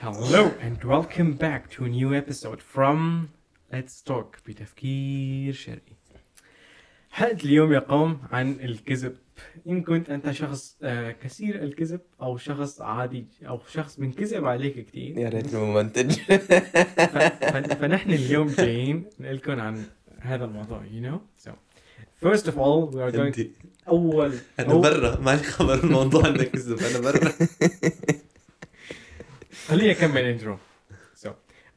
Hello and welcome back to a new episode from Let's Talk بتفكير شرقي. حلقة اليوم يا قوم عن الكذب. إن كنت أنت شخص آه، كثير الكذب أو شخص عادي أو شخص بنكذب عليك كثير يا ريت ف- فنحن اليوم جايين نقول لكم عن هذا الموضوع you know. So first of all we are going أول أنا أول- برا مالي خبر الموضوع إنك كذب أنا برا. خليني أكمل intro so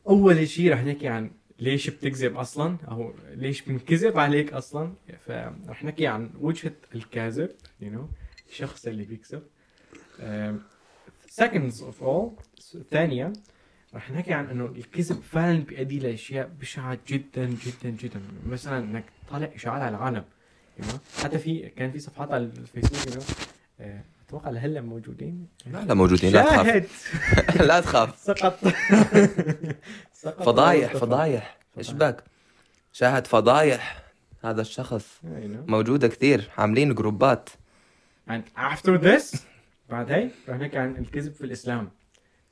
أول شيء رح نحكي عن ليش بتكذب أصلا أو ليش بنكذب عليك أصلا فرح نحكي عن وجهة الكاذب you know الشخص اللي بيكذب seconds of all ثانيا رح نحكي عن إنه الكذب فعلا بيؤدي لأشياء بشعة جدا جدا جدا مثلا إنك طالع إشاعات على العالم you know؟ حتى في كان في صفحات على الفيسبوك you know؟ أتوقع لهلا موجودين؟ لا لا موجودين. لا تخاف. شاهد. لا تخاف. سقط. فضايح. فضايح. إيش. بك؟ شاهد فضايح. هذا الشخص. موجودة كثير. عاملين جروبات. And after this بعد هي رح نحكي عن الكذب في الإسلام.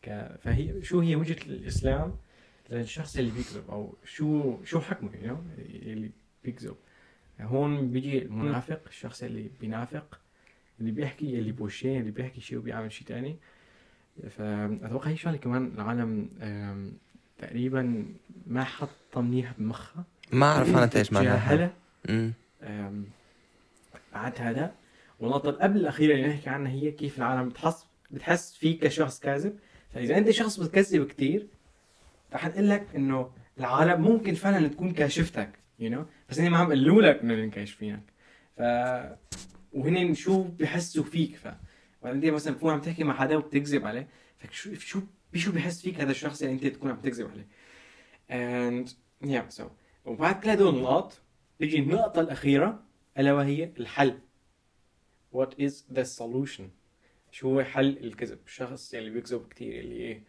ك... فهي شو هي وجهة الإسلام للشخص اللي بيكذب؟ أو شو شو حكمه you know اللي بيكذب. هون بيجي المنافق الشخص اللي بينافق. اللي بيحكي اللي بوشين اللي بيحكي شيء وبيعمل شيء تاني. فأتوقع هي شغلة كمان العالم تقريبا ما حاطه منيح بمخها. ما أعرف أنا إيش معناها. بعد هذا والنقطة قبل الأخيرة اللي نحكي عنها هي كيف العالم بتحس بتحس فيك كشخص كاذب. فإذا أنت شخص بتكذب كتير رح نقول لك إنه العالم ممكن فعلا تكون كاشفتك you know بس هن ما عم يقولوا لك إنه كاشفينك ف وهن شو بحسوا فيك؟ ف وبعدين مثلا بتكون عم تحكي مع حدا وبتكذب عليه. فشو شو بشو بحس فيك هذا الشخص اللي أنت تكون عم تكذب عليه؟ And yeah so. وبعد كل هدول النقط تيجي النقطة الأخيرة ألا وهي الحل. What is the solution شو هو حل الكذب؟ الشخص اللي بيكذب كتير اللي إيه؟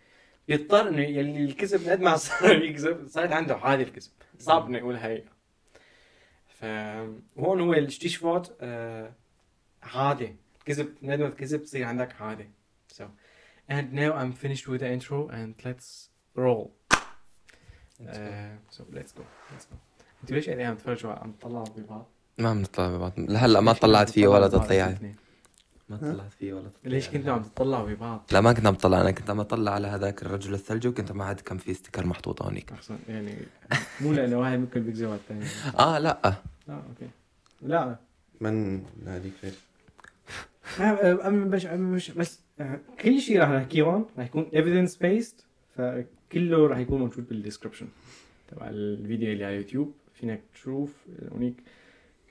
بيضطر إنه يلي الكذب قد ما صار يكذب صارت عنده عادة الكذب. صعب إنه يقول هي. فهون هو الاستشفاء آه عادة الكذب قد ما تكذب تصير عندك عادة so and now I'm finished with the intro and let's roll. آه so let's go. Let's go. أنتوا ليش قاعدين عم تفرجوا عم تطلعوا ببعض؟ ما بنطلع ببعض لهلأ ما طلعت فيه ولا تطلعت؟ ما طلعت فيه ولا تطلعت ليش كنتوا عم تطلعوا ببعض؟ لا ما كنت عم طلع أنا كنت عم أطلع على هذاك الرجل الثلجي وكنت معد كان في sticker محطوط هونيك. أحسن يعني مو لأنه واحد ممكن بيكذب على الثاني آه لأ. آه okay. لا. من هذيك ليش أما بس مش بس آه، كل شيء راح نحكيه هون راح يكون evidence based فكله راح يكون موجود بال description تبع الفيديو اللي على يوتيوب. فينك تشوف هونيك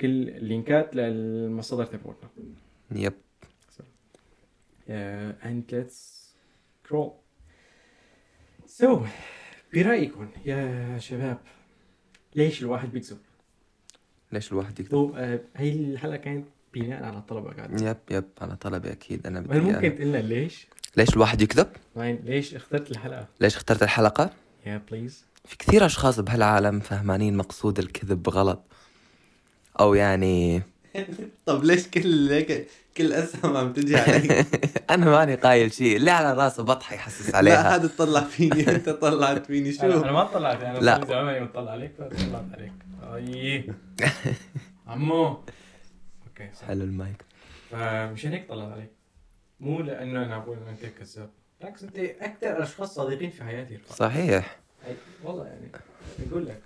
كل اللينكات للمصادر تبعتنا يب. And let's scroll. So برأيكم يا شباب ليش الواحد بيكذب؟ ليش الواحد يكتب هو آه، هي الحلقة كانت بناء على الطلبة قاعد يب يب على طلبي أكيد. أنا هل بدي ممكن أنا. تقلنا ليش؟ ليش الواحد يكذب؟ معين ليش اخترت الحلقة؟ ليش اخترت الحلقة؟ يا please في كثير أشخاص بهالعالم فهمانين مقصود الكذب غلط أو يعني طب ليش كل هيك كل أسهم عم تجي علي أنا ماني قايل شيء اللي على راسه بطح يحسس لا عليها. هذا طلع فيني. أنت طلعت فيني. أنا شو؟ أنا ما طلعت. أنا لا. لا زمان ما طلع عليك فطلعت عليك. أي. عمو. okay صح. حلو المايك. فمشان هيك طلعت عليك مو لأنه أنا بقول انك انت كذاب. بالعكس أنت أكثر أشخاص صادقين في حياتي رفاق. صحيح. أي- والله يعني بقول لك.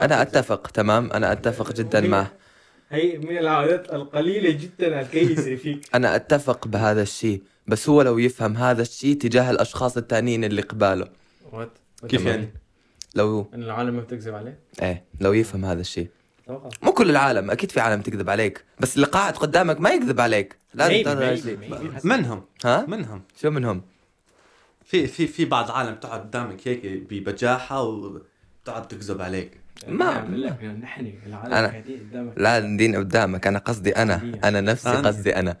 أنا أتفق تمام؟ أنا أتفق جدا مع هي من العادات القليلة جدا الكيسة فيك. أنا أتفق بهذا الشيء بس هو لو يفهم هذا الشيء تجاه الأشخاص التانيين اللي قباله. وات كيف يعني؟ لو إن العالم ما بتكذب عليه؟ إيه لو يفهم هذا الشيء. مو كل العالم أكيد في عالم تكذب عليك. بس اللي قاعد قدامك ما يكذب عليك. لازم. منهم. ها؟ منهم. شو منهم؟ في في في بعض عالم تقعد قدامك هيك ببجاحة وتقعد تكذب عليك. ما- نحن العالم أنا- قاعدين قدامك. لا ندين قدامك. أنا قصدي أنا. أنا نفسي أنا. قصدي أنا.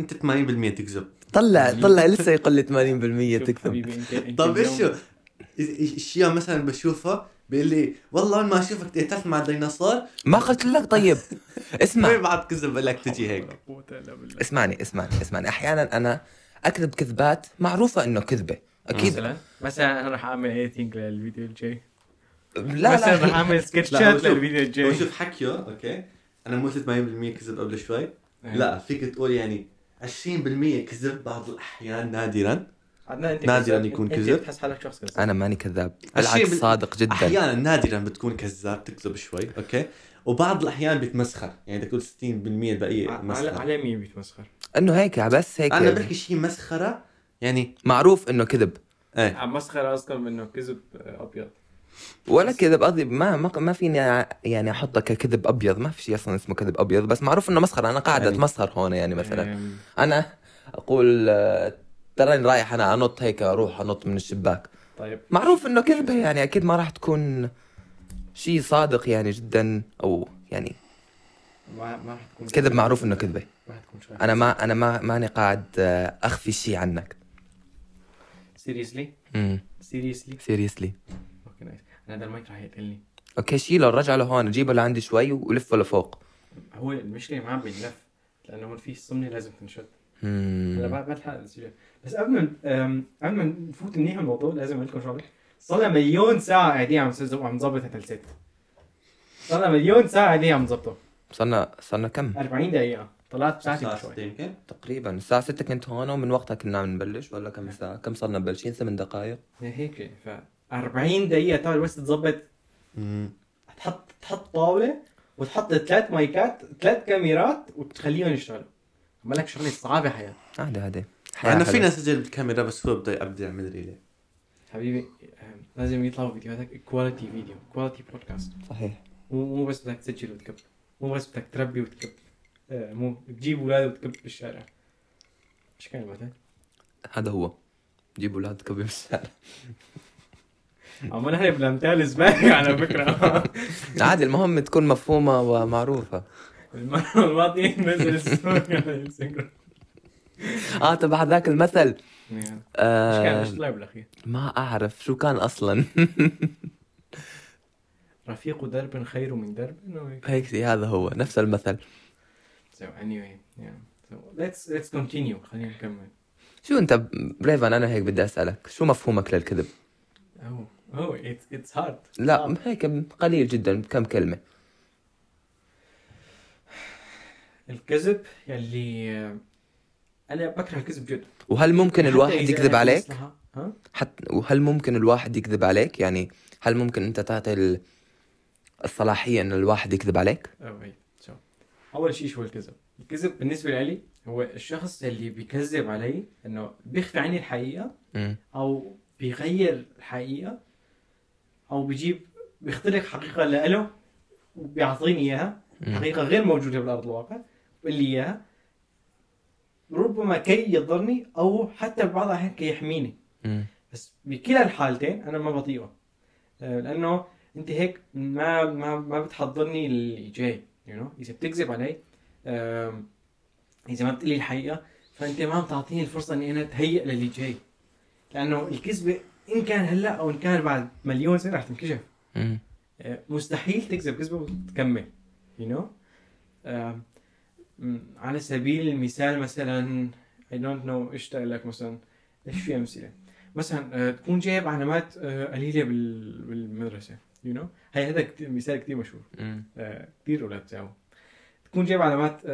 أنت 80% تكذب. طلع طلع لسه يقول لي 80% شوف تكذب. طب إيش أشياء مثلا بشوفها بيقول لي والله ما أشوفك تقتلت مع الديناصور. ما قلت لك طيب. ما اسمع بعد كذب لك تجي هيك. اسمعني اسمعني اسمعني. أحيانا أنا أكذب كذبات معروفة إنه كذبة أكيد. مثلا؟ مثلا أنا راح أعمل editing للفيديو الجاي. لا مثلا راح أعمل سكتشات للفيديو الجاي. شوف حكيه okay؟ أنا مو 80% كذب قبل شوي. إيه. لا فيك تقول يعني 20% كذب بعض الأحيان نادرا. انت نادراً كذاب. يكون أنت كذب. تحس حالك شخص كذاب أنا ماني كذاب. بالعكس بال- صادق جدا. أحيانا نادرا بتكون كذاب تكذب شوي okay؟ وبعض الأحيان بيتمسخر. يعني بدك تقول 60% الباقيه على مسخرة. على مين بيتمسخر؟ إنه هيك بس هيك. أنا بحكي شيء مسخرة يعني معروف إنه كذب. إيه. عم مسخرة أصلا منه كذب آه، أبيض. ولا كذب قصدي ما ما ما فيني يعني أحطه ككذب أبيض. ما في شيء أصلا اسمه كذب أبيض بس معروف إنه مسخرة. أنا قاعد يعني- أتمسخر هون يعني مثلا. أم، أنا أقول آه، تراني رايح أنا أنط هيك أروح أنط من الشباك. طيب. معروف إنه كذبه يعني أكيد ما راح تكون شيء صادق يعني جدا أو يعني ما ما راح تكون كذب معروف إنه كذبة. ما راح تكون شايف. أنا ما أنا ما ماني قاعد أخفي شيء عنك. seriously امم seriously seriously okay nice أنا هذا المايك راح يقتلني. okay شيله رجع له هون جيبه لعندي شوي ولفه لفوق. هو المشكلة معاه بينلف لأنه هون في الصمنه لازم تنشد. مم. هلا بعد بلحق السجل بس قبل ما قبل ما نفوت منيح الموضوع لازم أقول لكم شغلة. صار لنا مليون ساعة قاعدين عم نسجل وعم نظبط هالتلسات صار لنا مليون ساعة قاعدين عم نظبطه صرنا صرنا كم؟ 40 دقيقة. طلعت ساعة شوي. ستة يمكن تقريبا. الساعة 6 كنت هون ومن وقتها كنا عم نبلش ولا كم ساعة؟ كم صرنا مبلشين؟ ثمان دقائق هيك. ف 40 دقيقة تعال بس تظبط. تحط تحط طاولة وتحط ثلاث مايكات ثلاث كاميرات وتخليهم يشتغلوا. عمل لك شغلة صعبة حياة. عادي عادي. أنا فينا اسجل بالكاميرا بس هو بده يبدا يعمل ريلي. حبيبي أم، لازم يطلعوا فيديوهاتك. quality video quality podcast صحيح. مو مو بس بدك تسجل وتكب مو بس بدك تربي وتكب آه، مو تجيب أولاد وتكب بالشارع إيش كان المثل؟ هذا هو. جيبوا أولاد كبي بالشارع عم نحن بالامثال زباله على فكرة. عادي المهم تكون مفهومة ومعروفة. المره الماضيه نزل ستوري على الانستغرام آه تبع ذاك المثل إيش كان آه إيش طلع بالأخير؟ ما أعرف شو كان أصلا رفيق درب خير من درب هيك هذا هو نفس المثل So anyway, yeah. So let's let's continue. خلينا نكمل. شو أنت بريفان أنا هيك بدي أسألك شو مفهومك للكذب؟ Oh, oh, it's it's hard. لا. هيك قليل جدا كم كلمة الكذب يلي آه، أنا بكره الكذب جد. وهل ممكن الواحد يكذب عليك؟ حتى وهل ممكن الواحد يكذب عليك؟ يعني هل ممكن أنت تعطي ال- الصلاحية إن الواحد يكذب عليك؟ أول شيء شو الكذب؟ الكذب بالنسبة لي هو الشخص اللي بيكذب علي إنه بيخفي عني الحقيقة. أو بيغير الحقيقة أو بيجيب بيختلق حقيقة لإله وبيعطيني إياها. حقيقة غير موجودة بالأرض الواقع بيقول لي إياها ربما كي يضرني أو حتى ببعض الاحيان كي يحميني. بس بكلا الحالتين أنا ما بطيقه. آه، لأنه أنت هيك ما ما ما بتحضرني اللي جاي you know إذا بتكذب علي إذا ما بتقلي الحقيقة فأنت ما عم تعطيني الفرصة إني أنا أتهيأ للي جاي لأنه الكذبة إن كان هلأ أو إن كان بعد مليون سنة رح تنكشف. آه، مستحيل تكذب كذبة وتكمل you know على سبيل المثال مثلا I don't know إيش لك مثلا إيش في أمثلة؟ مثلا آه، تكون جايب علامات آه، قليلة بال- بالمدرسة you know هي هذا مثال كثير مشهور. آه، كثير أولاد بتساووا تكون جايب علامات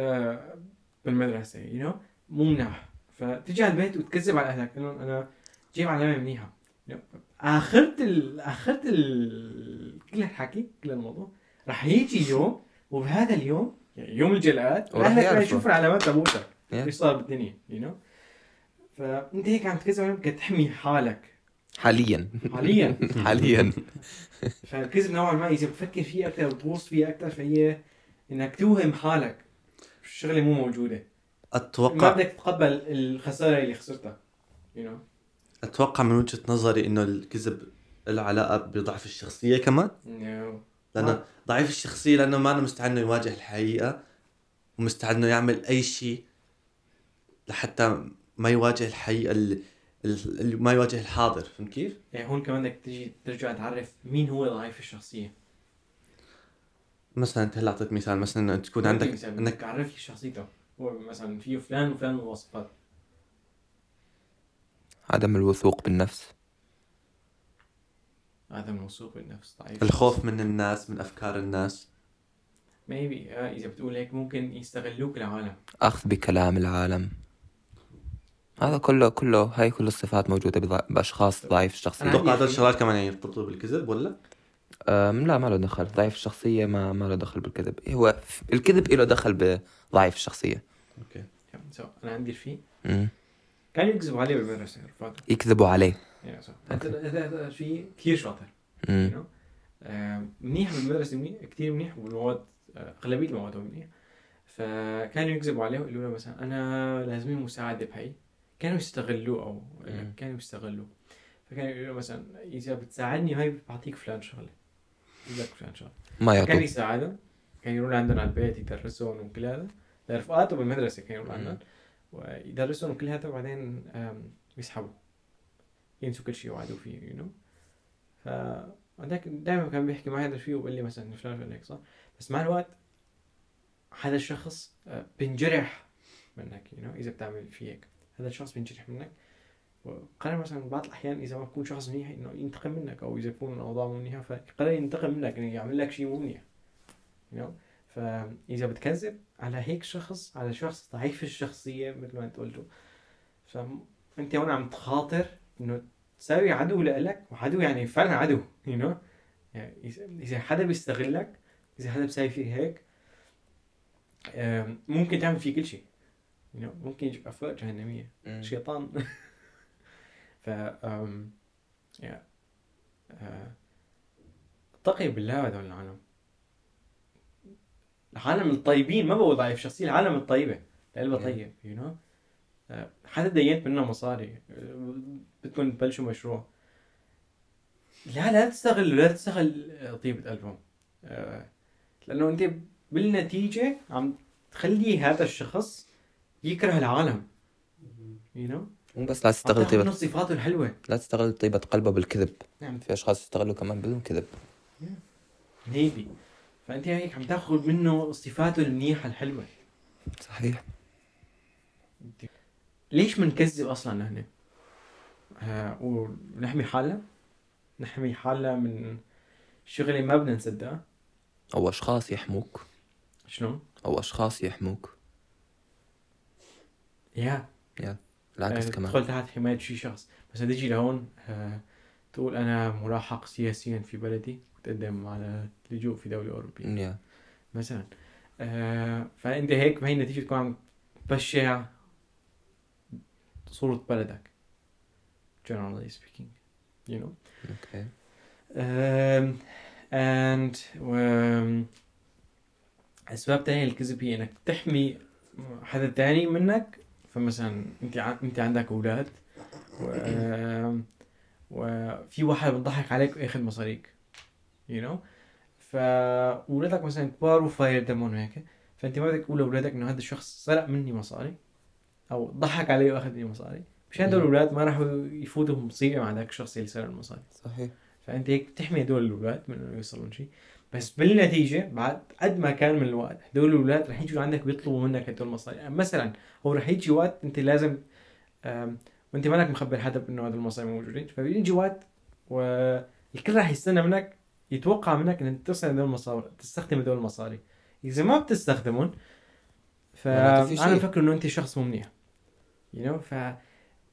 بالمدرسة you know مو مناح. فتجي على البيت وتكذب على أهلك انه أنا جايب علامة منيحة you know. آخرت ال... آخرت ال... كل الحكي كل الموضوع رح يجي يوم وبهذا اليوم يعني يوم الجلاد أهلك رح يعرفوا. يشوفوا العلامات تبعوتك Yeah. إيش صار بالدنيا you know فأنت هيك عم تكذب عليهم تحمي حالك. حاليا. حاليا. حاليا. فالكذب نوعا ما إذا بتفكر فيه أكثر وتغوص فيه أكثر فهي إنك توهم حالك. الشغلة مو موجودة. ما أتوقع بدك تتقبل الخسارة اللي خسرتها يو نو أتوقع من وجهة نظري إنه الكذب له علاقة بضعف الشخصية كمان. لأنه آه. ضعيف الشخصية لأنه ما أنا مستعد إنه يواجه الحقيقة ومستعد إنه يعمل أي شيء لحتى ما يواجه الحقيقة اللي, اللي ما يواجه الحاضر. فهمت كيف؟ يعني هون كمان بدك تجي ترجع تعرف مين هو ضعيف الشخصية. مثلا أنت هلأ اعطيت مثال مثلا إنه تكون عندك مثلا إنك تعرف لي شخصيته. هو مثلا فيه فلان وفلان الوصفات عدم الوثوق بالنفس. عدم الوثوق بالنفس ضعيف. الخوف من الناس من أفكار الناس. ميبي آه إذا بتقول هيك ممكن يستغلوك العالم. أخذ بكلام العالم. هذا كله كله هاي كل الصفات موجودة بضع- بأشخاص ضعيف تتوقع هذول في- الشغلات كمان يعني يرتبطوا بالكذب ولا؟ أم لا ما له دخل. ضعيف الشخصية ما ما له دخل بالكذب. هو الكذب له دخل بضعيف الشخصية. أوكي. سو أنا عندي رفيق. كانوا يكذبوا عليه بالمدرسة رفاقه يكذبوا عليه. يعني هذا- هذا رفيق كثير شاطر. آه، منيح بالمدرسة منيح كثير منيح والمواد آه، أغلبية المواد منيح. فكانوا يكذبوا عليه ويقولوا له مثلا أنا لازمني مساعدة بهي كانوا يستغلوه أو مم. كانوا يستغلوه. فكانوا يقولوا له مثلا إذا بتساعدني هاي بعطيك فلان شغلة. بدك فلان شغلة. ما كان يعطوا يساعدهم كان يروح عندنا على البيت يدرسهم وكل هذا. لرفقاته بالمدرسة كان يروح عندنا ويدرسهم وكل هذا وبعدين يسحبوا. ينسوا كل شيء وعدوا فيه يو نو ف هذاك دائما كان بيحكي معي هذا الشيء وبقول لي مثلا فلان فلان هيك صح؟ بس مع الوقت هذا الشخص آه، بينجرح منك يو نو إذا بتعمل فيه هيك. هذا الشخص بينجرح منك. وقرر مثلا بعض الأحيان إذا ما بكون شخص منيح إنه ينتقم منك أو إذا يكون الأوضاع مو منيحة فقرر ينتقم منك إنه يعمل لك شيء مو منيح you know. فإذا بتكذب على هيك شخص على شخص ضعيف الشخصية مثل ما أنت قلتوا فانت هون عم تخاطر إنه تساوي عدو لإلك وعدو يعني فعلا عدو يو you know. يعني إذا- اذا حدا بيستغلك إذا حدا بيساوي فيك هيك ممكن تعمل فيه كل شيء you know. ممكن يجيب افكار جهنمية. شيطان. ف أم... يا آه، اتقي بالله هذول العالم. العالم الطيبين ما بقوا ضعيف شخصية العالم الطيبة Yeah. طيب you know حدا دينت منه مصاري. بدكم تبلشوا مشروع. لا لا تستغل لا تستغل آه، طيبة قلبهم آه، لأنه أنت بالنتيجة عم تخلي هذا الشخص يكره العالم. you know مو بس لا تستغل طيبة صفاته الحلوة. لا تستغل طيبة قلبه بالكذب. نعم. في أشخاص يستغلوا كمان بدون كذب. هيدي فأنت هيك عم تاخذ منه صفاته المنيحة الحلوة. صحيح. ليش بنكذب أصلا نحن؟ آه ونحمي حالنا؟ نحمي حالنا من شغله ما بدنا نصدقها أو أشخاص يحموك. شلون؟ أو أشخاص يحموك. يا. العكس آه، كمان. تدخل تحت حماية شي شخص. مثلا تيجي لهون آه تقول أنا ملاحق سياسيا في بلدي وتقدم على لجوء في دولة أوروبية. يا. مثلا. آه فأنت هيك بهي النتيجة تكون عم تبشع صورة بلدك generally speaking you know? أوكي um, and um, أسباب تانية للكذب هي إنك تحمي حدا تاني منك. فمثلا أنت. أنت عندك أولاد و... وفي واحد بيضحك عليك وياخذ مصاريك you know? فاولادك مثلا كبار وفاير دمهم هيك فأنت ما بدك تقول لأولادك إنه هذا الشخص سرق مني مصاري. أو ضحك علي وأخذ مني مصاري. مشان هدول الاولاد ما راح يفوتوا بمصيبه مع ذاك الشخص اللي سرق المصاري. صحيح. فأنت هيك بتحمي هدول الاولاد من إنه يوصلوا شيء بس بالنتيجة بعد قد ما كان من الوقت هدول الاولاد رح يجوا عندك بيطلبوا منك هدول المصاري. يعني مثلا هو رح يجي وقت أنت لازم وأنت مالك مخبر حدا بانه هدول المصاري موجودين. فبيجي وقت والكل رح يستنى منك يتوقع منك ان انت تستخدم هدول المصاري تستخدم هدول المصاري. إذا ما بتستخدمهم فانا. بفكر إنه أنت شخص مو منيح. يو نو ف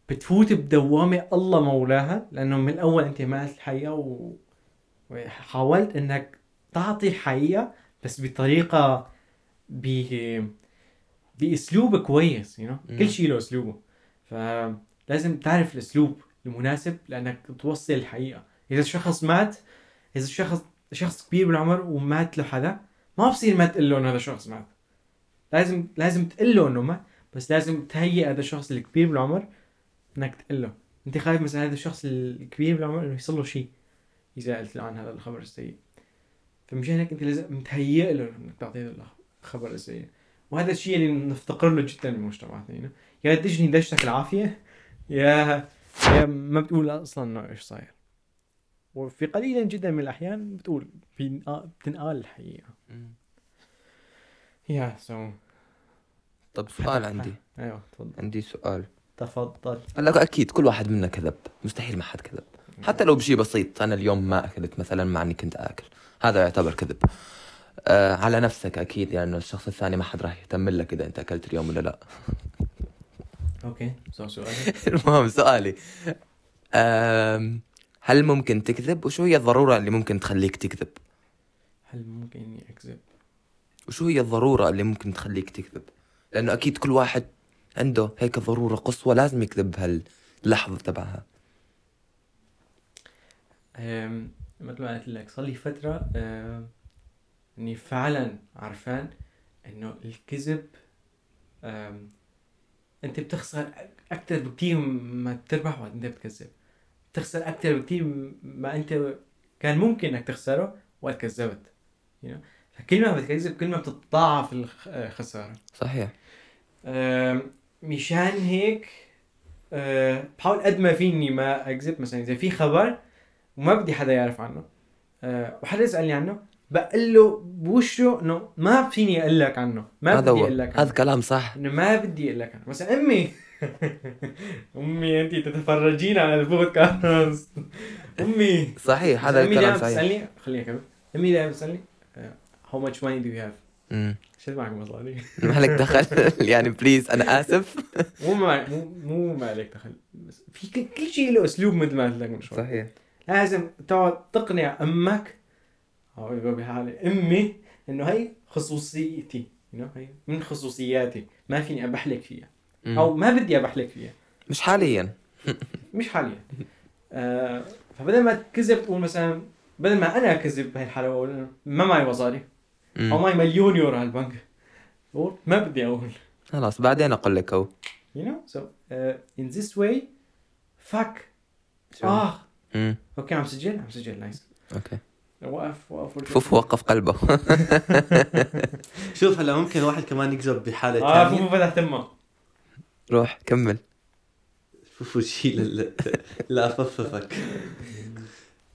بتفوت بدوامة الله مولاها لأنه من الأول أنت مالت الحقيقة و... وحاولت إنك تعطي الحقيقة بس بطريقة ب بأسلوب كويس يو you know? كل شيء له أسلوبه. فلازم تعرف الأسلوب المناسب لأنك توصل الحقيقة. إذا الشخص مات إذا الشخص شخص كبير بالعمر ومات له حدا ما بصير ما تقول له إنه هذا الشخص مات. لازم لازم تقول له إنه مات. بس لازم تهيئ هذا الشخص الكبير بالعمر إنك تقول له أنت خايف مثلا هذا الشخص الكبير بالعمر إنه يصير له شيء اذا قلت له عن هذا الخبر السيء. فمشان هيك أنت لازم متهيئ له إنك تعطيه الخبر السيء. وهذا الشيء اللي نفتقر له جدا بمجتمعاتنا يعني يا تجني دشتك العافية يا يا ما بتقول أصلا إنه إيش صاير. وفي قليل جدا من الأحيان بتقول بتنقال الحقيقة. يا سو طب سؤال عندي. أيوه تفضل. عندي سؤال. تفضل. هلا أكيد كل واحد منا كذب. مستحيل ما حد كذب. حتى لو بشيء بسيط أنا اليوم ما أكلت مثلا مع إني كنت آكل. هذا يعتبر كذب. آه على نفسك أكيد يعني الشخص الثاني ما حد راح يهتم لك إذا أنت أكلت اليوم ولا لا. okay so سؤال المهم سؤالي. هل ممكن تكذب؟ وشو هي الضرورة اللي ممكن تخليك تكذب؟ هل ممكن إني أكذب؟ وشو هي الضرورة اللي ممكن تخليك تكذب؟ لأنه أكيد كل واحد عنده هيك ضرورة قصوى لازم يكذب بهاللحظة تبعها. مثل ما قلت لك صار لي فترة أم، إني فعلا عرفان إنه الكذب أنت بتخسر أكثر بكثير ما بتربح وقت أنت بتكذب. بتخسر أكثر بكثير ما أنت كان ممكن إنك تخسره وقت كذبت you know? فكل ما بتكذب كل ما بتتضاعف الخ- الخسارة صحيح. مشان هيك أه، بحاول قد ما فيني ما أكذب مثلا. إذا في خبر وما بدي حدا يعرف عنه أه، وحدا يسألني عنه بقول له بوشه إنه ما فيني أقول لك عنه. ما هذا بدي هو. أقول لك هذا كلام صح. إنه ما بدي أقول لك عنه. مثلا أمي أمي انت تتفرجين على البودكاست. أمي. صحيح هذا أمي الكلام دائما صحيح. بتسألني خليني أكمل. أمي دائما بتسألني how much money do you have شو معك مصاري ما لك دخل. يعني بليز أنا آسف. مو ما مو مو ما عليك دخل. بس في كل, شيء له أسلوب مثل ما قلت لك من شوي. صحيح. لازم تقعد تقنع أمك. أو بحالي أمي إنه هي خصوصيتي. You know, هي من خصوصياتي. ما فيني ابحلك فيها. أو ما بدي ابحلك فيها. مش حاليا. مش حاليا. آه فبدل ما تكذب تقول مثلا بدل ما أنا أكذب بهي إنه ما معي مصاري. أو معي مليون يورو على البنك. ما بدي أقول. خلاص بعدين أقول لك أهو. You know so uh, in this way fuck؟ آه مم. أوكي عم سجل؟ عم سجل نايس أوكي. وقف وقف فوف وقف قلبه. شوف هلا ممكن واحد كمان يكذب بحالة آه ثانية فوفو فتح تمه. روح كمل. فوفو شيل لا افففك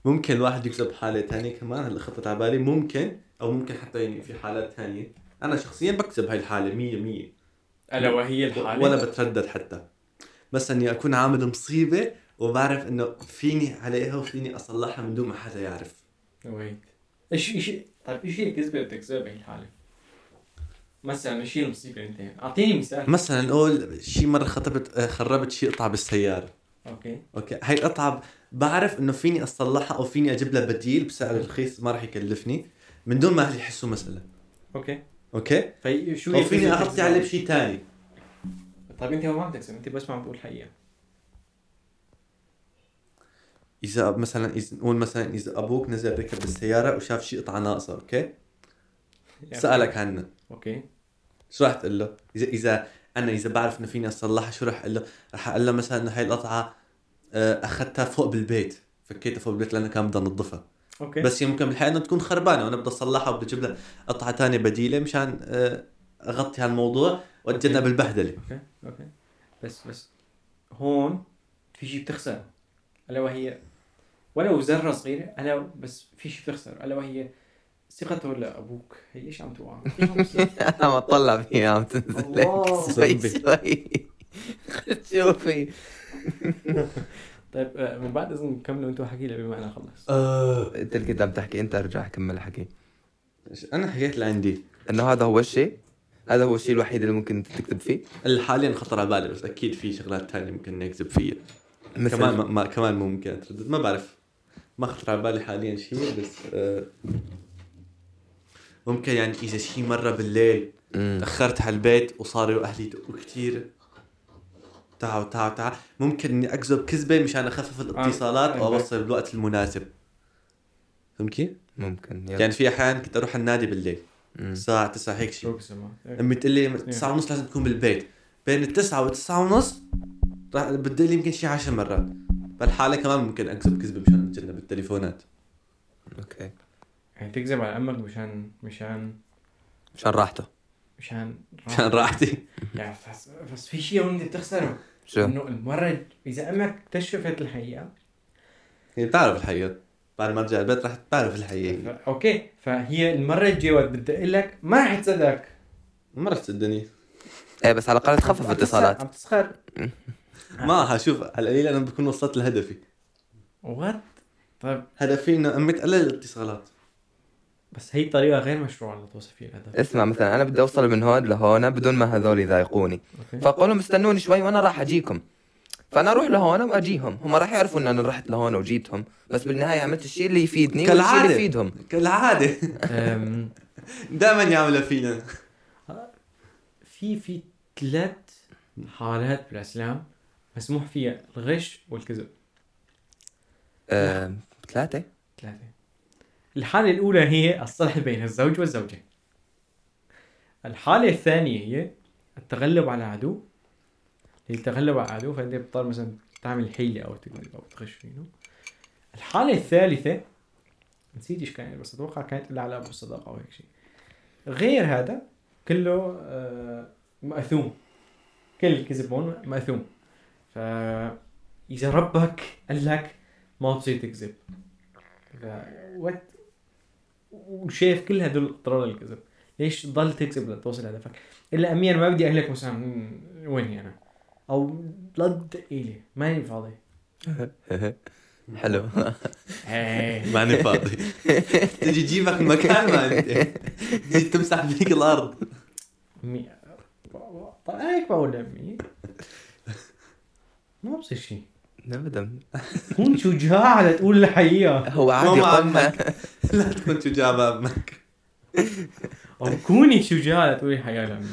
ممكن الواحد يكذب بحاله ثانية كمان هلا خطرت على بالي ممكن أو ممكن حتى يعني في حالات ثانية أنا شخصيا بكذب هاي الحالة 100 100 ألا وهي الحالة؟ ولا بتردد حتى. بس إني أكون عامل مصيبة وبعرف إنه فيني عليها وفيني أصلحها من دون ما حدا يعرف. ويت إيش إيش طيب إيش هي الكذبة اللي بتكذبها بهي الحالة؟ مثلا إيش هي المصيبة اللي أنت أعطيني مثال. مثلا نقول شي مرة خطبت خربت شي قطعة بالسيارة. okay. okay. هاي القطعة بعرف إنه فيني أصلحها أو فيني أجيب لها بديل بسعر رخيص ما راح يكلفني من دون ما أهلي يحسوا مسألة. okay. okay? في شو أو فيني اغطي عليه؟ بشيء ثاني طيب أنت ما عم تكذب أنت بس ما عم تقول الحقيقة إذا مثلا إذا نقول مثلا إذا أبوك نزل ركب بالسياره وشاف شي قطعه ناقصة okay? سألك عنها okay. شو راح تقول له؟ إذا إذا أنا إذا بعرف إنه فيني أصلحها شو راح أقول له؟ راح أقول له مثلا إنه هاي القطعة أخذتها فوق بالبيت. فكيتها فوق بالبيت لأنه كان بدها انظفها okay. بس هي ممكن بالحقيقة إنه تكون خربانة وأنا بدي أصلحها وبدي أجيب لها قطعة ثانية بديلة مشان آه، أغطي هالموضوع وأتجنب okay. البهدلة. أوكي. أوكي. بس بس هون في شيء بتخسر. ألا وهي ولو ذره صغيرة ألا بس في شيء بتخسر. ألا وهي ثقته لابوك هي إيش عم توقع؟ إيش عم بيصير؟ أنا ما أطلع فيها عم تنزل. شوي شوي. شوفي طيب آه، من بعد إذن كملوا أنتم حكي لي بما أنا خلص. آه. أنت اللي كنت عم تحكي أنت ارجع كمل حكي. أنا حكيت اللي عندي إنه هذا هو الشيء هذا هو الشيء الوحيد اللي ممكن تكتب فيه. اللي حاليا خطر على بالي بس أكيد في شغلات ثانية ممكن نكذب فيها. مثل؟ كمان ما ما- كمان ممكن أتردد. ما بعرف. ما خطر على بالي حاليا شيء بس آه، ممكن يعني إذا شيء مرة بالليل. تأخرت على البيت وصاروا أهلي يدقوا كثير تعالوا تعالوا تعالوا ممكن إني اكذب كذبة مشان أخفف الاتصالات آه. واوصل بالوقت المناسب. فهمت كيف؟ ممكن يلا. يعني في أحيان كنت أروح النادي بالليل مم. الساعة 9 هيك شيء امي تقول لي 9 ونص لازم تكون بالبيت. بين التسعة والتسعة ونص راح بدي لي يمكن شي 10 مرات. بالحالة كمان ممكن اكذب كذبة مشان اتجنب التليفونات okay. يعني تكذب على أمك مشان مشان مشان راحته. مشان مشان راحتي. يعني بس, بس في شيء وانت بتخسره شو؟ إنه المرة إذا أمك اكتشفت الحقيقة هي بتعرف الحقيقة بعد ما ارجع البيت راح تعرف الحقيقة ف... okay. فهي المرة الجايه وقت بدي أقول لك ما رح تصدقك ما راح تصدقني. إيه بس على الأقل تخفف اتصالات. عم تسخر. ما حشوف على القليل أنا بكون وصلت لهدفي. what طيب. هدفي إنه أمي تقلل الاتصالات. بس هي طريقة غير مشروعة لتوصل فيها الهدف اسمع مثلا أنا بدي أوصل من هون لهون بدون ما هذول يضايقوني. okay. فاقول لهم استنوني شوي وأنا راح أجيكم. فأنا أروح لهون وأجيهم. هم راح يعرفوا ان أنا رحت لهون وجيتهم. بس بالنهاية عملت الشيء اللي يفيدني والشيء اللي كالعادة. يفيدهم. كالعادة. دائما يعملها فينا. في في ثلاث حالات بالإسلام مسموح فيها الغش والكذب. ثلاثة؟ ثلاثة. الحالة الأولى هي الصلح بين الزوج والزوجة. الحالة الثانية هي التغلب على العدو للتغلب على العدو فأنت بتضطر مثلا تعمل حيلة أو أو تغش فيه الحالة الثالثة نسيت إيش كانت بس أتوقع كانت لها علاقة بالصداقة أو هيك شيء. غير هذا كله آه، مأثوم. كل الكذب هون مأثوم. فإذا ربك قال لك ما بصير تكذب. ف- وات وشايف كل هدول اضرار الكذب ليش تضل تكذب لتوصل هدفك إلا أمير ما بدي أهلك مثلا "مم، ويني أنا؟ أو لا تدق لي ماني فاضي. حلو. إيه. ماني فاضي. تجي تجيبك مكان ما انت تجي تمسح فيك الأرض. مي... طيب هيك بقول لامي ما بصير شيء ابدا كون شجاع لتقول الحقيقة. هو عادي أمك. لا تكون شجاع بامك أو كوني شجاع لتقولي الحقيقة لامي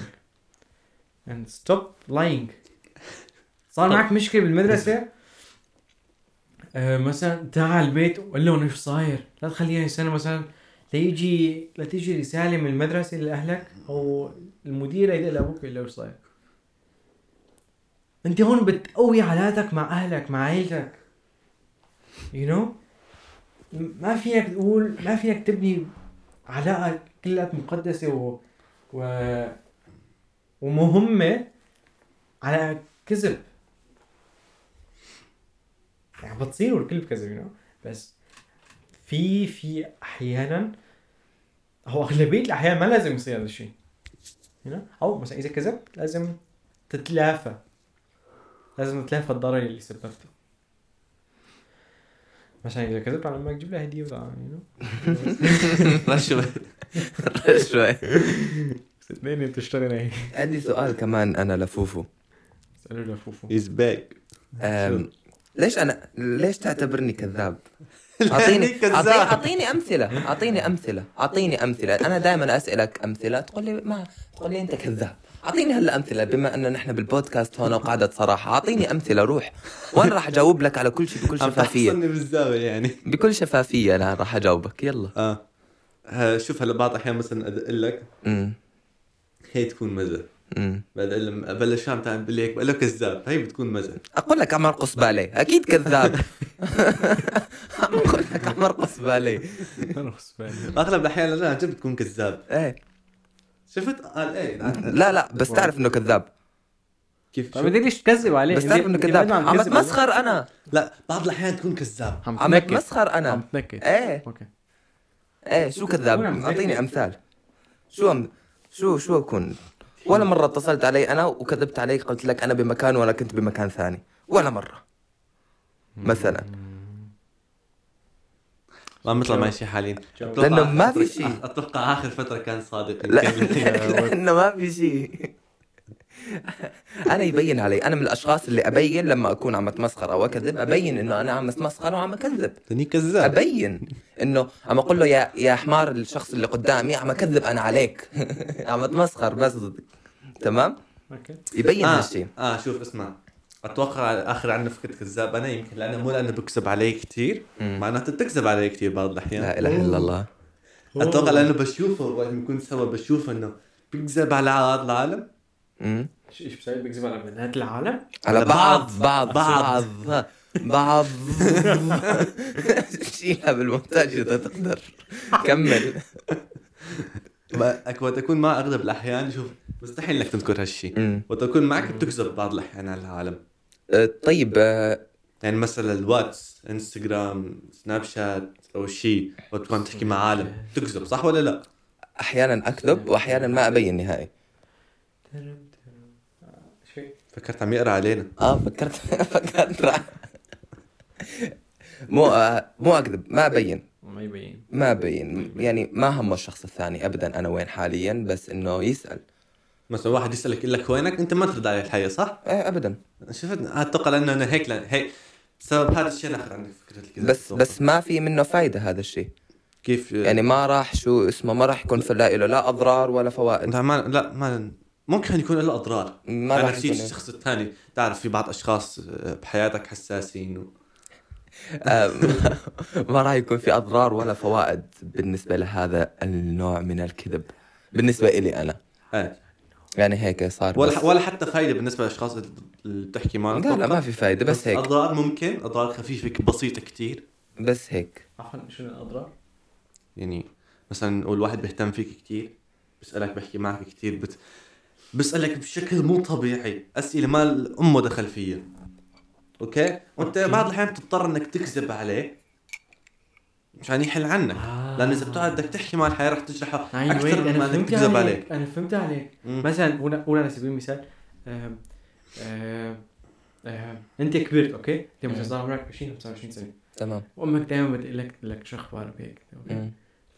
and stop lying. صار معك مشكلة بالمدرسة؟ آه مثلا تعال البيت وقول لهم إيش صاير. لا تخليها يستنى مثلا ليجي لا تيجي رسالة من المدرسة لأهلك أو المدير يدق لأبوك يقول له إيش صاير. أنت هون بتقوي علاقتك مع أهلك مع عيلتك. You know? ما فيك تقول ما فيك تبني علاقة كلها مقدسة و, و... ومهمة على كذب. يعني بتصير والكل بكذب you know. بس في في أحيانا هو أغلبية الأحيان ما لازم يصير هذا الشيء هنا أو مثلا إذا كذبت لازم تتلافى. لازم تتلافى الضرر اللي سببته. مثلا إذا كذبت على أمك جيب لها هدية وتعال يو رشوه شوي. اثنين بتشتري هيك عندي سؤال كمان أنا لفوفو. اسالوا لفوفو. he's back ليش أنا ليش تعتبرني كذاب. أعطيني أعطيني أمثلة أعطيني أمثلة أعطيني أمثلة. أنا دائما أسألك أمثلة تقول لي ما تقول لي أنت كذاب. أعطيني هلا أمثلة بما أن نحن بالبودكاست هون وقعدة صراحة أعطيني أمثلة روح. وأنا راح أجاوب لك على كل شيء بكل عم شفافية. تحصلني بالزاوية يعني. بكل شفافية أنا راح أجاوبك يلا. آه. ها، شوف هلا بعض الأحيان مثلا ادق لك امم هي تكون مزة. امم بعد لما أبلش عم تعمل لي هيك بقول له كذاب هي بتكون مزة. أقول لك عم أرقص بالي أكيد كذاب. عم أقول لك عم أرقص بالي. أغلب الأحيان لا عن جد بتكون كذاب. إيه. شفت؟ قال إيه لا لا بس تعرف إنه كذاب. كيف؟ طيب ليش تكذب عليه؟ بس تعرف إنه كذاب. عم اتمسخر أنا. لا بعض الأحيان تكون كذاب. عم تنكد اتمسخر عم أنا. تنكد إيه. أوكي. إيه شو كذاب؟ أعطيني؟ أمثال. شو أم... شو شو أكون؟ ولا مرة اتصلت علي أنا وكذبت عليك قلت لك أنا بمكان وأنا كنت بمكان ثاني. ولا مرة. مثلا. ما مثل ما شيء حاليا. لأنه ما في شيء. أتوقع آخر فترة كان صادق. لأنه ما في شيء. أنا يبين علي. أنا من الأشخاص اللي أبين لما أكون عم أتمسخر أو أكذب أبين إنه أنا عم أتمسخر وعم أكذب. تاني كذاب أبين إنه عم أقول له يا يا حمار الشخص اللي قدامي عم أكذب أنا عليك. عم أتمسخر بس. تمام؟ أوكي. يبين آه. هالشيء. آه شوف اسمع. أتوقع آخر عنا فكرة كذاب أنا يمكن لأنه مو لأنه بكذب علي كثير. معناته بتكذب علي كثير بعض الأحيان لا إله إلا الله أتوقع لأنه بشوفه وقت بنكون سوا بشوف إنه بيكذب على هذا العالم. إيش بسوي بكذب على بنات العالم؟ على بعض بعض. بعض بعض. بعض شيلها بالمونتاج إذا تقدر كمل وقت اكون مع أغلب الأحيان شوف مستحيل إنك تذكر هالشيء. وقت اكون معك بتكذب بعض الأحيان على العالم طيب يعني مثلا الواتس انستغرام سناب شات أو شيء وقت تكون تحكي مع عالم تكذب صح ولا لا؟ أحيانا أكذب وأحيانا ما أبين نهائي. فكرت عم يقرأ علينا. آه فكرت فكرت مو آه مو أكذب ما أبين. ما يبين. ما أبين. يعني ما همه الشخص الثاني ابدا أنا وين حاليا بس إنه يسأل. مثلا واحد يسألك يقول لك وينك؟ أنت ما ترد عليه الحقيقة صح؟ إيه ابدا. شفت أتوقع لأنه أنا هيك لأن هيك بسبب هذا الشيء ناخذ عندك فكرة الكذب بس بس ما في منه فايدة هذا الشيء. كيف؟ يعني ما راح شو اسمه ما راح يكون في لا له لا أضرار ولا فوائد. لا ما لا ما ممكن يكون له أضرار. ما راح يكون. الشخص الثاني. تعرف في بعض أشخاص بحياتك حساسين و... آه، ما راح يكون في أضرار ولا فوائد بالنسبة لهذا النوع من الكذب. بالنسبة إلي أنا. إيه. يعني هيك صار ولا بس. ولا حتى فايدة بالنسبة للأشخاص اللي بتحكي معهم لا لا ما في فايدة بس هيك. أضرار ممكن أضرار خفيفة بسيطة كتير. بس هيك. عفوا شنو الأضرار؟ يعني مثلا نقول واحد بيهتم فيك كتير بيسألك بيحكي معك كتير بت... بيسألك بشكل مو طبيعي أسئلة ما امه دخل فيها. أوكي؟ وأنت بعض الأحيان بتضطر إنك تكذب عليه. مشان يحل عنك. آه. لأن إذا بتقعد بدك تحكي مع الحياة رح تجرحه أيوة، أكثر أنا مما إنك فهمت تكذب عليك. أنا فهمت عليك. مم. مثلا قول قول على سبيل المثال أنت كبرت okay؟ أنت مثلا صار عمرك 20 أو 29 سنة. تمام. وأمك دائما بتقول لك لك شو أخبارك هيك okay.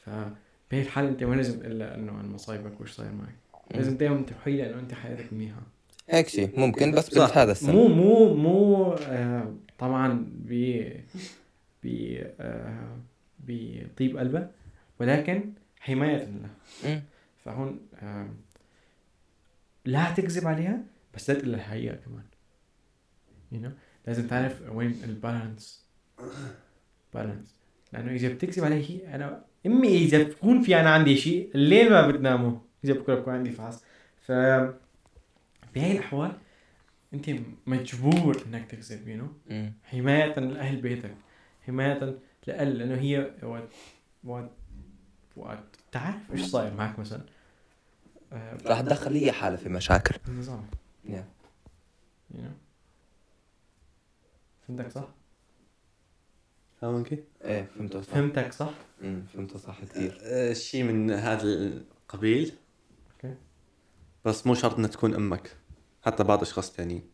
فبهي الحاله أنت ما لازم تقول لها انه عن مصايبك وش صاير معك. لازم دائما تحكي لها انه أنت حياتك منيحة. هيك شيء ممكن بس صح. بنت هذا السن مو مو مو آه طبعا ب ب آه بطيب قلبها ولكن حماية له مم. فهون لا تكذب عليها بس لا تقول لها الحقيقة كمان. You know? لازم تعرف وين البالانس بالانس لأنه إذا بتكذب علي هي أنا أمي إذا بكون في أنا عندي شيء الليل ما بتناموا إذا بكره بكون عندي فحص. ف بهي الأحوال أنت مجبور إنك تكذب you know? حماية لأهل بيتك. حماية لأهل لأنه هي وقت وقت وقت تعرف إيش صاير معك مثلا. آه، راح تدخل هي حالها في مشاكل. النظام نعم. you know? فهمتك صح؟ فاهم كيف؟ إيه فهمته صح. فهمتك صح؟ مم، فهمته صح كثير. آه، شيء من هذا القبيل. okay. بس مو شرط إنها تكون أمك. حتى بعض اشخاص ثانيين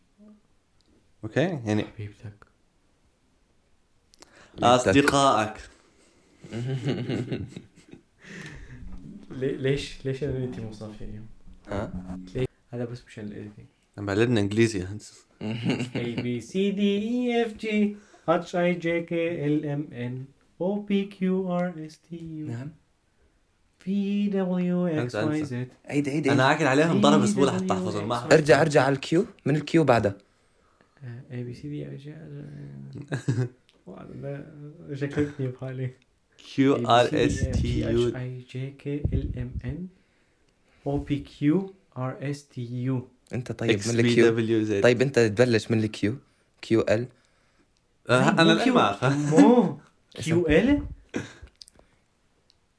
okay؟ يعني حبيبتك. أصدقائك. لي- ليش ليش أنا انت مو صافيه اليوم؟ ها؟ هذا بس مشان ال editing عم بعلمنا إنجليزي A B C D E F G H I J K L M N O P Q R S T U نعم. V W X أنسى- Y أنسى. Z. عيد عيد أنا عاكل عليهم ضرب أسبوع لحتى احفظهم ما. ارجع ارجع على الكيو. من الكيو بعدها. A B C D شكلتني بحالي كيو ار اس تي يو H I J K L M N O P Q R S T U. انت طيب من بي الكيو دبليو زد طيب انت تبلش من الكيو كيو ال أنا الان ما اعرفها مو Q L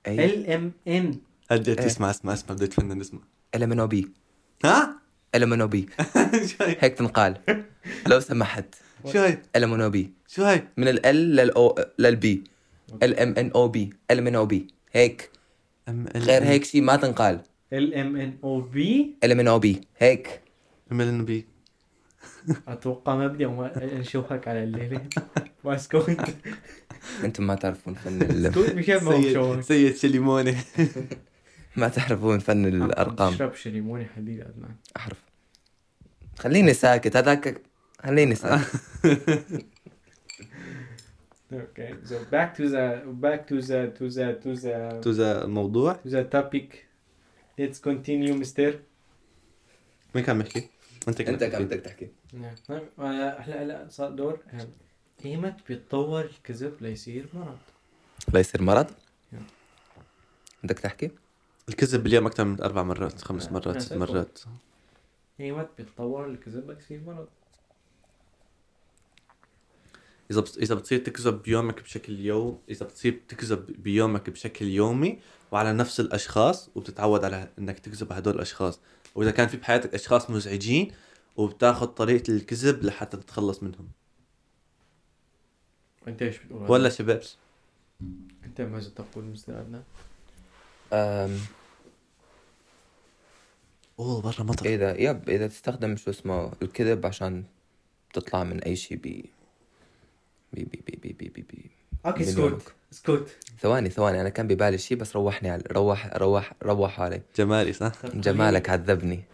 اي L M N. هديت إيه. اسمع اسمع اسمع بدي اتفنن اسمع ال ام ان أو بي ها؟ ال ام ان أو بي؟ هيك تنقال لو سمحت شو هي؟ ال ام ان أو بي شو هي؟ من ال للاو للبي ال ام ان أو بي ال ام ان أو بي هيك. غير هيك شيء ما تنقال. ال ام ان أو بي ال ام ان أو بي هيك. ام ال بي أتوقع ما بدي أمو- نشوفك على الليلة. واسكت أنتم ما تعرفون فن ال... سيد شليموني. ما تعرفون فن الأرقام. تشرب شليموني حديد عدنان احرف خليني ساكت. هذاك خليني ساكت Okay, so back to the back to the to the to the تو ذا الموضوع to the topic. Let's continue, Mister. مين كان بيحكي؟ أنت أنت كم كنت بدك تحكي نعم هلا هلا صار دور. ايمت بيتطور الكذب ليصير مرض لا يصير مرض نعم. بدك تحكي الكذب باليوم أكثر من أربع مرات خمس نعم. مرات ست. مرات ايمت بيتطور الكذب ليصير مرض إذا بت... إذا بتصير تكذب بيومك بشكل يوم إذا بتصير تكذب بيومك بشكل يومي وعلى نفس الأشخاص وبتتعود على إنك تكذب على هدول الأشخاص. وإذا كان في بحياتك أشخاص مزعجين وبتاخذ طريقة الكذب لحتى تتخلص منهم. أنت إيش بتقول؟ ولا شباب أنت ماذا تقول مستر عدنان؟ أم... أوه برا مطر. إذا يب إذا تستخدم شو اسمه الكذب عشان تطلع من أي شيء ب بي بي بي بي بي بي بي. okay. اسكت اسكت ثواني ثواني أنا كان ببالي شيء بس روحني على روح روح روح علي. جمالي صح؟ جمالك عذبني.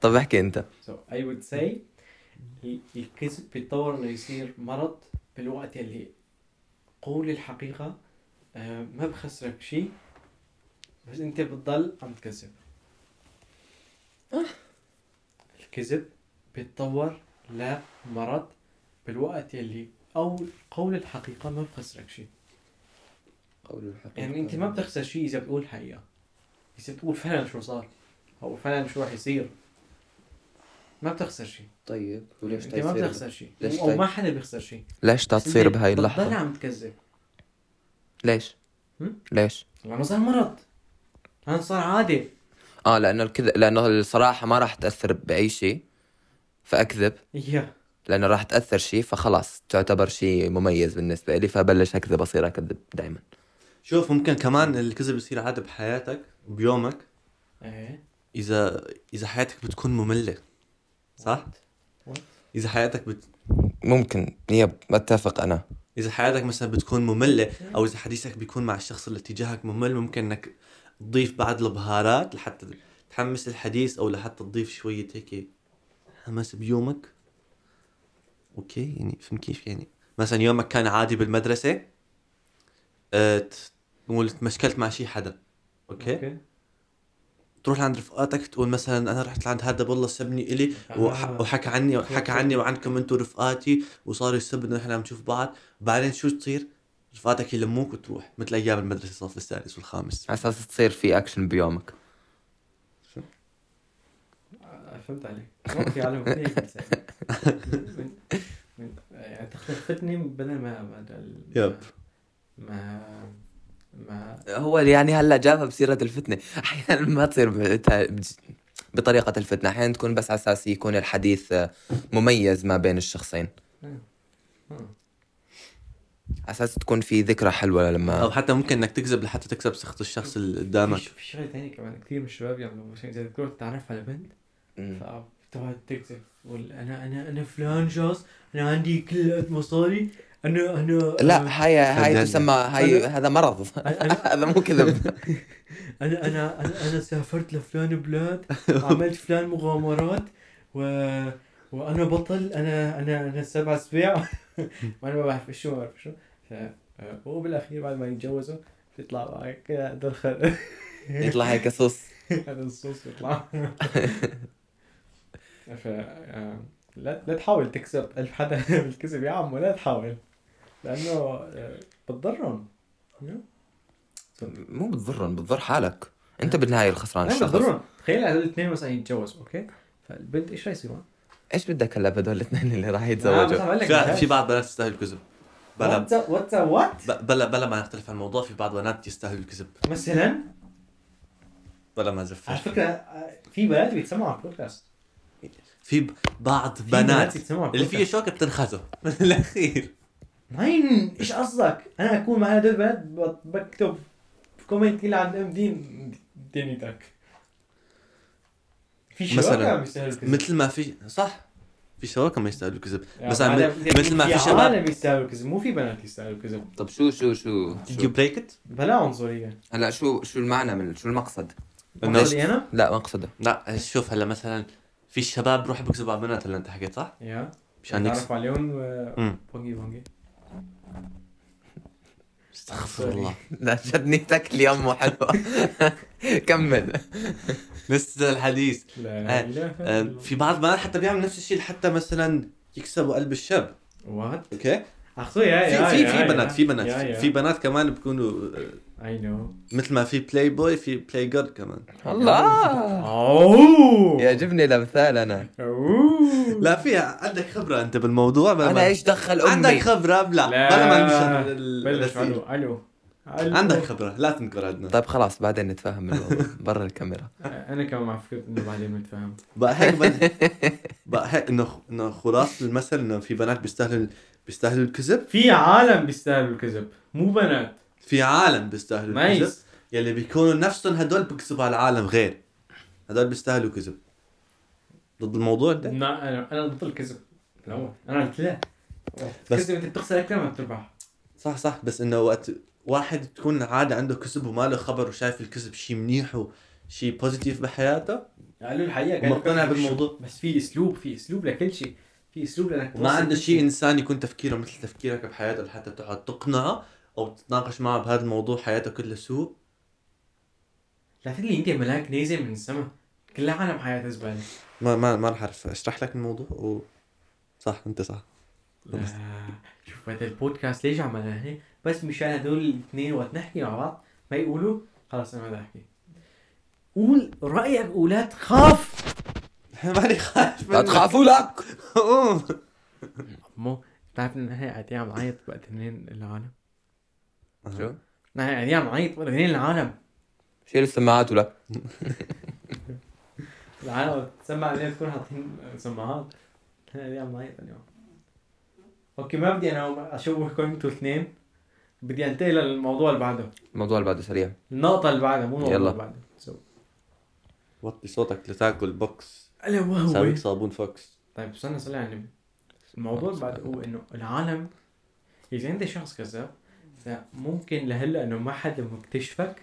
طب احكي أنت. So I would say ال- الكذب بيتطور انه يصير مرض بالوقت اللي قول الحقيقة آه، ما بخسرك شيء بس أنت بتضل عم تكذب الكذب بيتطور لمرض بالوقت اللي أو قول الحقيقة ما بخسرك شيء يعني أنت ما بتخسر شيء إذا بتقول الحقيقة إذا بتقول فعلا شو صار أو فعلا شو راح يصير. ما بتخسر شيء طيب وليش أنت ما بتخسر شيء ليش أو؟ ما حدا بيخسر شيء ليش تصير بهاي بتضل اللحظة؟ عم تكذب. ليش؟ ليش؟ لأنه صار مرض. هذا صار عادي آه لأنه الكذب لأنه الصراحة ما راح تأثر بأي شيء فأكذب. يا لأنه راح تأثر شيء فخلاص تعتبر شيء مميز بالنسبة لي فبلش أكذب أصير أكذب دائما شوف ممكن كمان الكذب يصير عادة بحياتك بيومك. إيه. إذا إذا حياتك بتكون مملة صح؟ What? إذا حياتك بت... ممكن يب اتفق أنا. إذا حياتك مثلا بتكون مملة أو إذا حديثك بيكون مع الشخص اللي تجاهك ممل ممكن إنك تضيف بعض البهارات لحتى تحمس الحديث أو لحتى تضيف شوية هيك حماس بيومك. okay يعني فهمت كيف؟ يعني مثلا يومك كان عادي بالمدرسة أه ت- تقول تمشكلت مع شي حدا. okay, okay. تروح لعند رفقاتك تقول مثلا أنا رحت لعند هذا والله سبني إلي وح- آه. وحكى عني وحكى عني وعنكم أنتم رفقاتي وصار يسب انه إحنا عم نشوف بعض. بعدين شو تصير؟ رفقاتك يلموك وتروح مثل أيام المدرسة الصف السادس والخامس. على أساس تصير في اكشن بيومك آه، فهمت عليك ما في عالم هيك بتساوي. من من يعني تخلفتني بدل ما بدل يب. ما ما هو يعني هلا جابها بسيرة الفتنة أحيانا ما تصير بتا- بطريقة الفتنة أحيانا تكون بس على أساس يكون الحديث آه، مميز ما بين الشخصين آه. على أساس تكون في ذكرى حلوة أو لما حتى ممكن إنك تكذب لحتى تكسب ثقه الشخص اللي قدامك في في شغله ثانية كمان كثير من الشباب يعملوا عشان إذا تقدر تتعرف على بنت. فتقعد تكذب تقول أنا أنا أنا فلان شخص أنا عندي كل مصاري أنا أنا لا هاي هاي. تسمى هاي هذا مرض. هذا مو كذب. أنا أنا أنا, أنا سافرت لفلان بلاد عملت فلان مغامرات و وأنا بطل. أنا أنا أنا سبع سباع وأنا ما بعرف شو ما بعرف شو. هو بالاخير بعد ما يتجوزوا بيطلع معك. كده دخل. يطلع هيك صوص. هذا الصوص بيطلع. ف آه، لا لا تحاول تكسب ألف حدا بالكذب يا عمو لا تحاول لأنه آه، بتضرهم. مو بتضرن بتضر حالك. أنت بالنهاية الخسران أنا الشخص. بتضرهم. تخيل هذول الاثنين مثلا يتجوزوا okay؟ فالبنت إيش راح يصيروا؟ إيش بدك هلا بهدول الاثنين اللي راح آه، يتزوجوا؟ عم في, في بعض بنات تستاهل الكذب بلا what what بلا بلا ما نختلف عن الموضوع في بعض بنات يستاهلوا الكذب مثلا؟ بلا ما على زفر فكره في بنات بيتسمعوا على البودكاست. في بعض في بنات اللي فيه. شوكة بتنخزه. من الأخير. مين إيش قصدك؟ أنا أكون مع هدول البنات بكتب في comment كله عن إم دين دينيتك في شباب مثلاً، مثل ما في صح. في شباب ما يستاهلوا يعني بعدها م- مثل ما في في شباب عالم يستاهلوا الكذب مو في بنات يستاهلوا الكذب. طب شو شو شو, Did you break it؟ بلا عنصرية. هلا شو شو المعنى من شو المقصد؟ قصدي أنا؟ لا مقصده. لا شوف هلا مثلا في شباب بروحوا بيكذبوا على بنات اللي انت حكيت صح؟ yeah. مشان يكسب تعرف عليهم و بونجي بونجي استغفر الله. لا جد نيتك اليوم مو حلوة. كمل. لسه الحديث. لا آه، آه، في بعض بنات حتى بيعمل نفس الشيء حتى مثلا يكسبوا قلب الشاب. what okay؟ yeah yeah في في في بنات في بنات. في بنات كمان بيكونوا آه، I know مثل ما في بلاي بوي في play girl كمان. الله. أوه. يعجبني الأمثال أنا. لا في عندك خبرة أنت بالموضوع؟ أنا إيش دخل أمي؟ عندك خبرة؟ بلا بلا ما ألو ألو. عندك خبرة. لا تنكر عندنا. طيب خلاص بعدين نتفاهم الموضوع برا الكاميرا. أنا كمان مع فكره إنه بعدين نتفاهم. بقى هيك بد... بقى هيك إنه إنه خلاصه المثل إنه في بنات بيستاهلوا بيستاهلوا الكذب. في عالم بيستاهلوا الكذب مو بنات. في عالم بيستاهلوا الكذب. يلي بيكونوا نفسهم هدول بيكذبوا على العالم غير. هدول بيستاهلوا كذب. ضد الموضوع ده؟ لا أنا أنا ضد الكذب. الأول. أنا قلت لا. بس- كذب أنت بتخسر أكثر ما بتربح صح صح. بس إنه وقت واحد تكون عادة عنده كذب وما له خبر وشايف الكذب شيء منيح وشيء بوزيتيف بحياته قالوا قالوا ومقتنع كذب بالموضوع. بس في اسلوب في اسلوب لكل شيء. في اسلوب لأنك توصل عنده شيء. إنسان يكون تفكيره مثل تفكيرك بحياته لحتى تقعد تقنعه أو تتناقش معه بهذا الموضوع حياته كلها سوء. لا تقلي انت ملاك نازل من السماء كل عالم حياتها زبالة. ما ما ما راح أعرف. أشرح لك الموضوع و... صح أنت صح. لا. شوف هذا البودكاست ليش عملها هيك بس مشان هدول الاثنين وقت نحكي مع بعض. ما يقولوا خلص أنا ما بدي احكي قول رأيك ولا تخاف ماني خايف لا. تخافوا لك قوم. مو بتعرف إن هي قاعدين عم نعيط وقت اثنين العالم؟ شو؟ نحن قاعدين عم نعيط وقت اثنين العالم. شيل السماعات ولا العالم تسمع عليها تكون حاطين سماعات. نحن قاعدين عم نعيط اليوم. okay ما بدي أنا اشوفكم أنتوا الاثنين بدي انتقل للموضوع اللي بعده. الموضوع اللي بعده سريع. النقطة اللي بعدها مو الموضوع يلا. اللي بعده. so وطي صوتك لتاكل بوكس. ألا وهو. سابق صابون فوكس. طيب استنى صلي على النبي الموضوع اللي بعده هو إنه العالم إذا أنت شخص كذاب فممكن لهلأ إنه ما حدا مكتشفك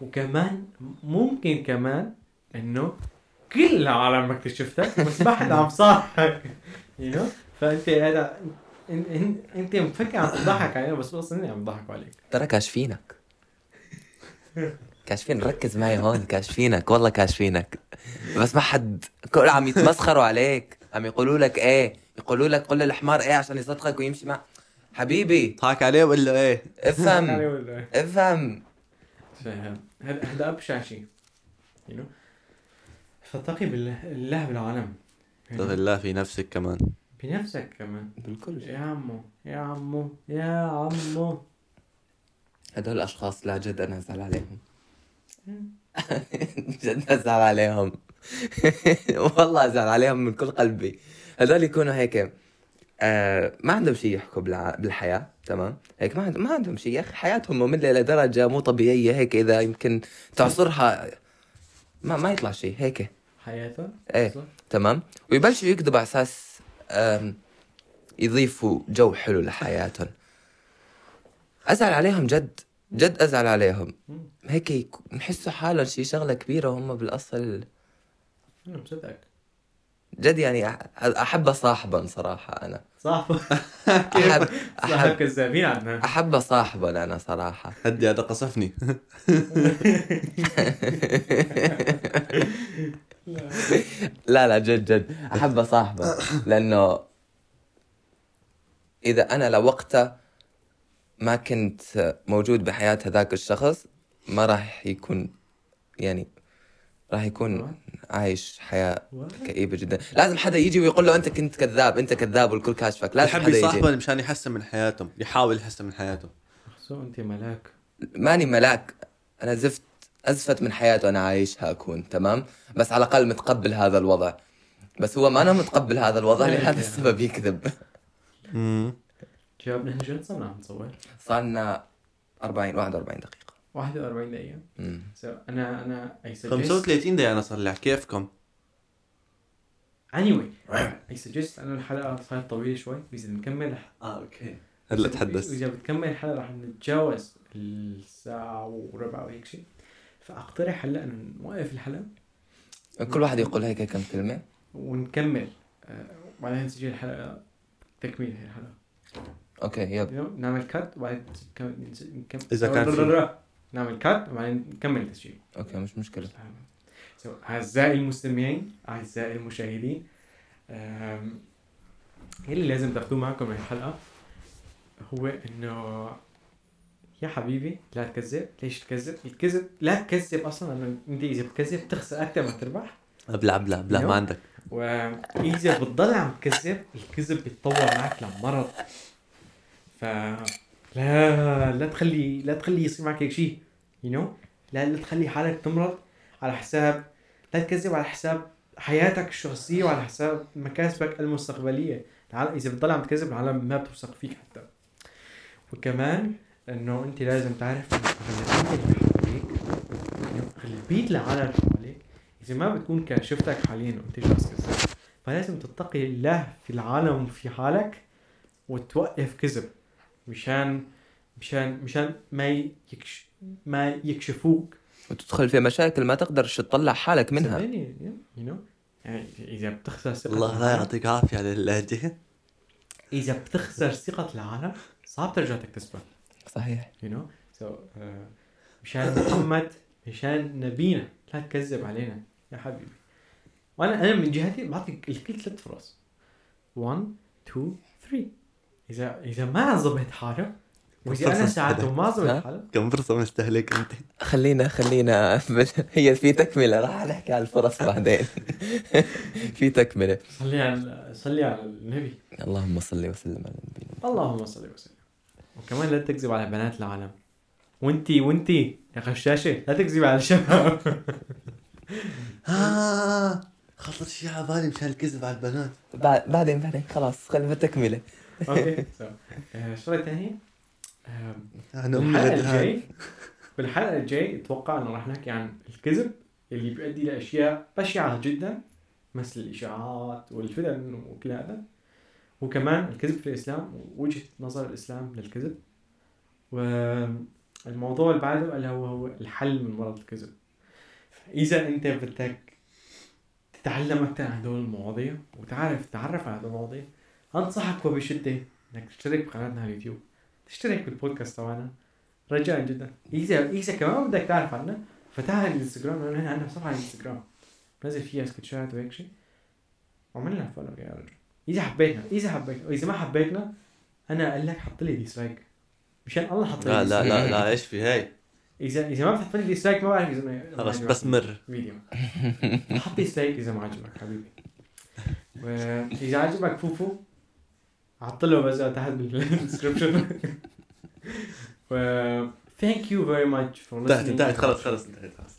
وكمان ممكن كمان إنه كل العالم مكتشفتك بس ما حدا عم يصارحك you know فأنت هذا أنت مفكر عم تضحك علينا بس أصلا إني عم بضحكوا عليك. ترى كاشفينك. كاشفين ركز معي هون كاشفينك. والله كاشفينك. بس ما حد كل عم يتمسخروا عليك. عم يقولوا لك إيه؟ يقولوا لك قل للحمار إيه عشان يصدقك ويمشي مع. حبيبي. ضحك عليه ولا إيه؟ افهم. ولا افهم. فاهم هذا ابشع شيء فاتقي بالله الله بالعالم. اتق الله في نفسك كمان. بنفسك كمان. بالكل. يا عمو يا عمو يا عمو. هدول الاشخاص لا جد أنا أزعل عليهم. جد أزعل عليهم. والله أزعل عليهم من كل قلبي. هدول يكونوا هيك آه ما عندهم شيء يحكوا بالع... بالحياة تمام؟ هيك ما عندهم ما عندهم شيء يا أخي حياتهم مملة لدرجة مو طبيعية هيك إذا يمكن تعصرها. ما ما يطلع شيء هيك. حياته إيه تمام؟ ويبلشوا يكذبوا على أساس يضيفوا جو حلو لحياتهم. أزعل عليهم جد جد أزعل عليهم. هيك يك- بحسوا حالهم شي شغلة كبيرة وهم مصدقك جد يعني أحب صاحبا صراحة أنا. صاحب احب احب كذابين عنا أحب صاحبا أنا صراحة. هدي هذا قصفني. لا لا جد جد. أحب صاحبه لأنه إذا أنا لوقتها ما كنت موجود بحياة هذاك الشخص ما راح يكون يعني راح يكون عايش حياة كئيبة جدا. لازم حدا يجي ويقول له أنت كنت كذاب أنت كذاب والكل كاشفك. لازم حدا يجي. يصاحبه مشان يحسن من حياتهم يحاول يحسن من حياته. سو أنت ملاك. ماني ملاك. أنا زفت أزفت من حياته أنا عايشها أكون تمام؟ بس على الأقل متقبل هذا الوضع. بس هو ما أنا متقبل هذا الوضع لهذا السبب يكذب. جاب نحن شو صرنا عم نصور صار لنا 40 41 دقيقة. 41 دقيقة. مم. so أنا أنا I suggest 35 دقيقة أنا صار لي كيفكم؟ anyway I suggest انه الحلقة صارت طويلة شوي إذا نكمل آه okay. هلا تحدث. إذا بتكمل الحلقة رح نتجاوز الساعة وربع وهيك شيء. فأقترح هلا إنه نوقف الحلقة. كل واحد يقول هيك كم كلمة. ونكمل. آه، وبعدين نسجل الحلقة تكميل هي الحلقة. okay yep you، نعمل cut وبعدين نكمل. إذا كان في. نعمل cut وبعدين نكمل التسجيل. okay مش مشكلة. So, أعزائي المستمعين أعزائي المشاهدين أم، اللي لازم تاخذوه معكم من الحلقة؟ هو إنه يا حبيبي لا تكذب. ليش تكذب؟ الكذب لا تكذب أصلا لأنه أنت إذا بتكذب بتخسر أكثر ما تربح. ابلع ابلع ابلع؟ ما عندك. وإذا بتضل عم تكذب الكذب بيتطور معك لمرض. ف لا لا تخلي لا تخلي يصير معك هيك شيء يو نو لا لا تخلي حالك تمرض على حساب لا تكذب على حساب حياتك الشخصية وعلى حساب مكاسبك المستقبلية. العالم إذا بتضل عم تكذب العالم ما بتوثق فيك حتى. وكمان إنه أنت لازم تعرف إنه لما انت البيت للعالم حواليك إذا ما بتكون كشفتك حاليا وأنت شخص كذاب فلازم تتقي الله في العالم وفي حالك وتوقف كذب. مشان مشان مشان ما يكش ما يكشفوك. وتدخل في مشاكل ما تقدرش تطلع حالك منها. صدقني يو نو يعني إذا بتخسر ثقة الله لا يعطيك عافية على اللهجه إذا بتخسر ثقة العالم صعب ترجع تكتسبها صحيح. you know so مشان محمد مشان نبينا لا تكذب علينا يا حبيبي. وأنا أنا من جهتي بعطيك الكل ثلاث فرص. 1 2 3 إذا إذا ما ظبط حاله وإذا أنا ساعدته وما ها؟ ظبط حاله كم فرصة مستهلك أنت؟ خلينا خلينا هي في تكملة راح نحكي على الفرص بعدين. في تكملة. صلي على صلي على النبي. اللهم صل وسلم على نبينا اللهم صل وسلم. وكمان لا تكذب على بنات العالم. وأنتي وأنتي يا غشاشة لا تكذب على الشباب. آه خطر شيء على بالي مشان الكذب على البنات. بعد- بعدين بعدين خلاص خلينا بالتكملة أوكي سو آه، الشغله الثانية أنا I mean بالحلقة غدهان الجاي بالحلقة الجاي أتوقع إنه راح نحكي عن الكذب اللي بيؤدي لأشياء بشعة جدا مثل الإشاعات والفتن وكل هذا. وكمان الكذب في الإسلام ووجهة نظر الإسلام للكذب. والموضوع اللي بعده اللي هو هو الحل من مرض الكذب. إذا أنت بدك تتعلم أكثر عن هدول المواضيع وتعرف تتعرف على هدول المواضيع أنصحك وبشدة إنك تشترك بقناتنا على اليوتيوب. تشترك بالبودكاست تبعنا. رجاء جدا. إذا إذا كمان بدك تعرف عنا فتح الإنستغرام لأنه هنا عندنا صفحة على الإنستغرام. بنزل فيها سكتشات وهيك شيء. وعمل لنا follow يا رجل. إذا حبيتنا إذا حبيتنا واذا ما حبيتنا أنا أقول لك حط لي dislike مشان الله حط لي لا لا. لا لا إيش في هاي؟ إذا إذا ما بتحط لي dislike ما بعرف إذا ما- خلاص ما بس مر. فيديو حط dislike إذا ما عجبك حبيبي. وإذا عجبك follow حط له بس تحت بالدسكربشن و very much for انتهت listening. انتهت خلاص خلاص انتهت خلاص.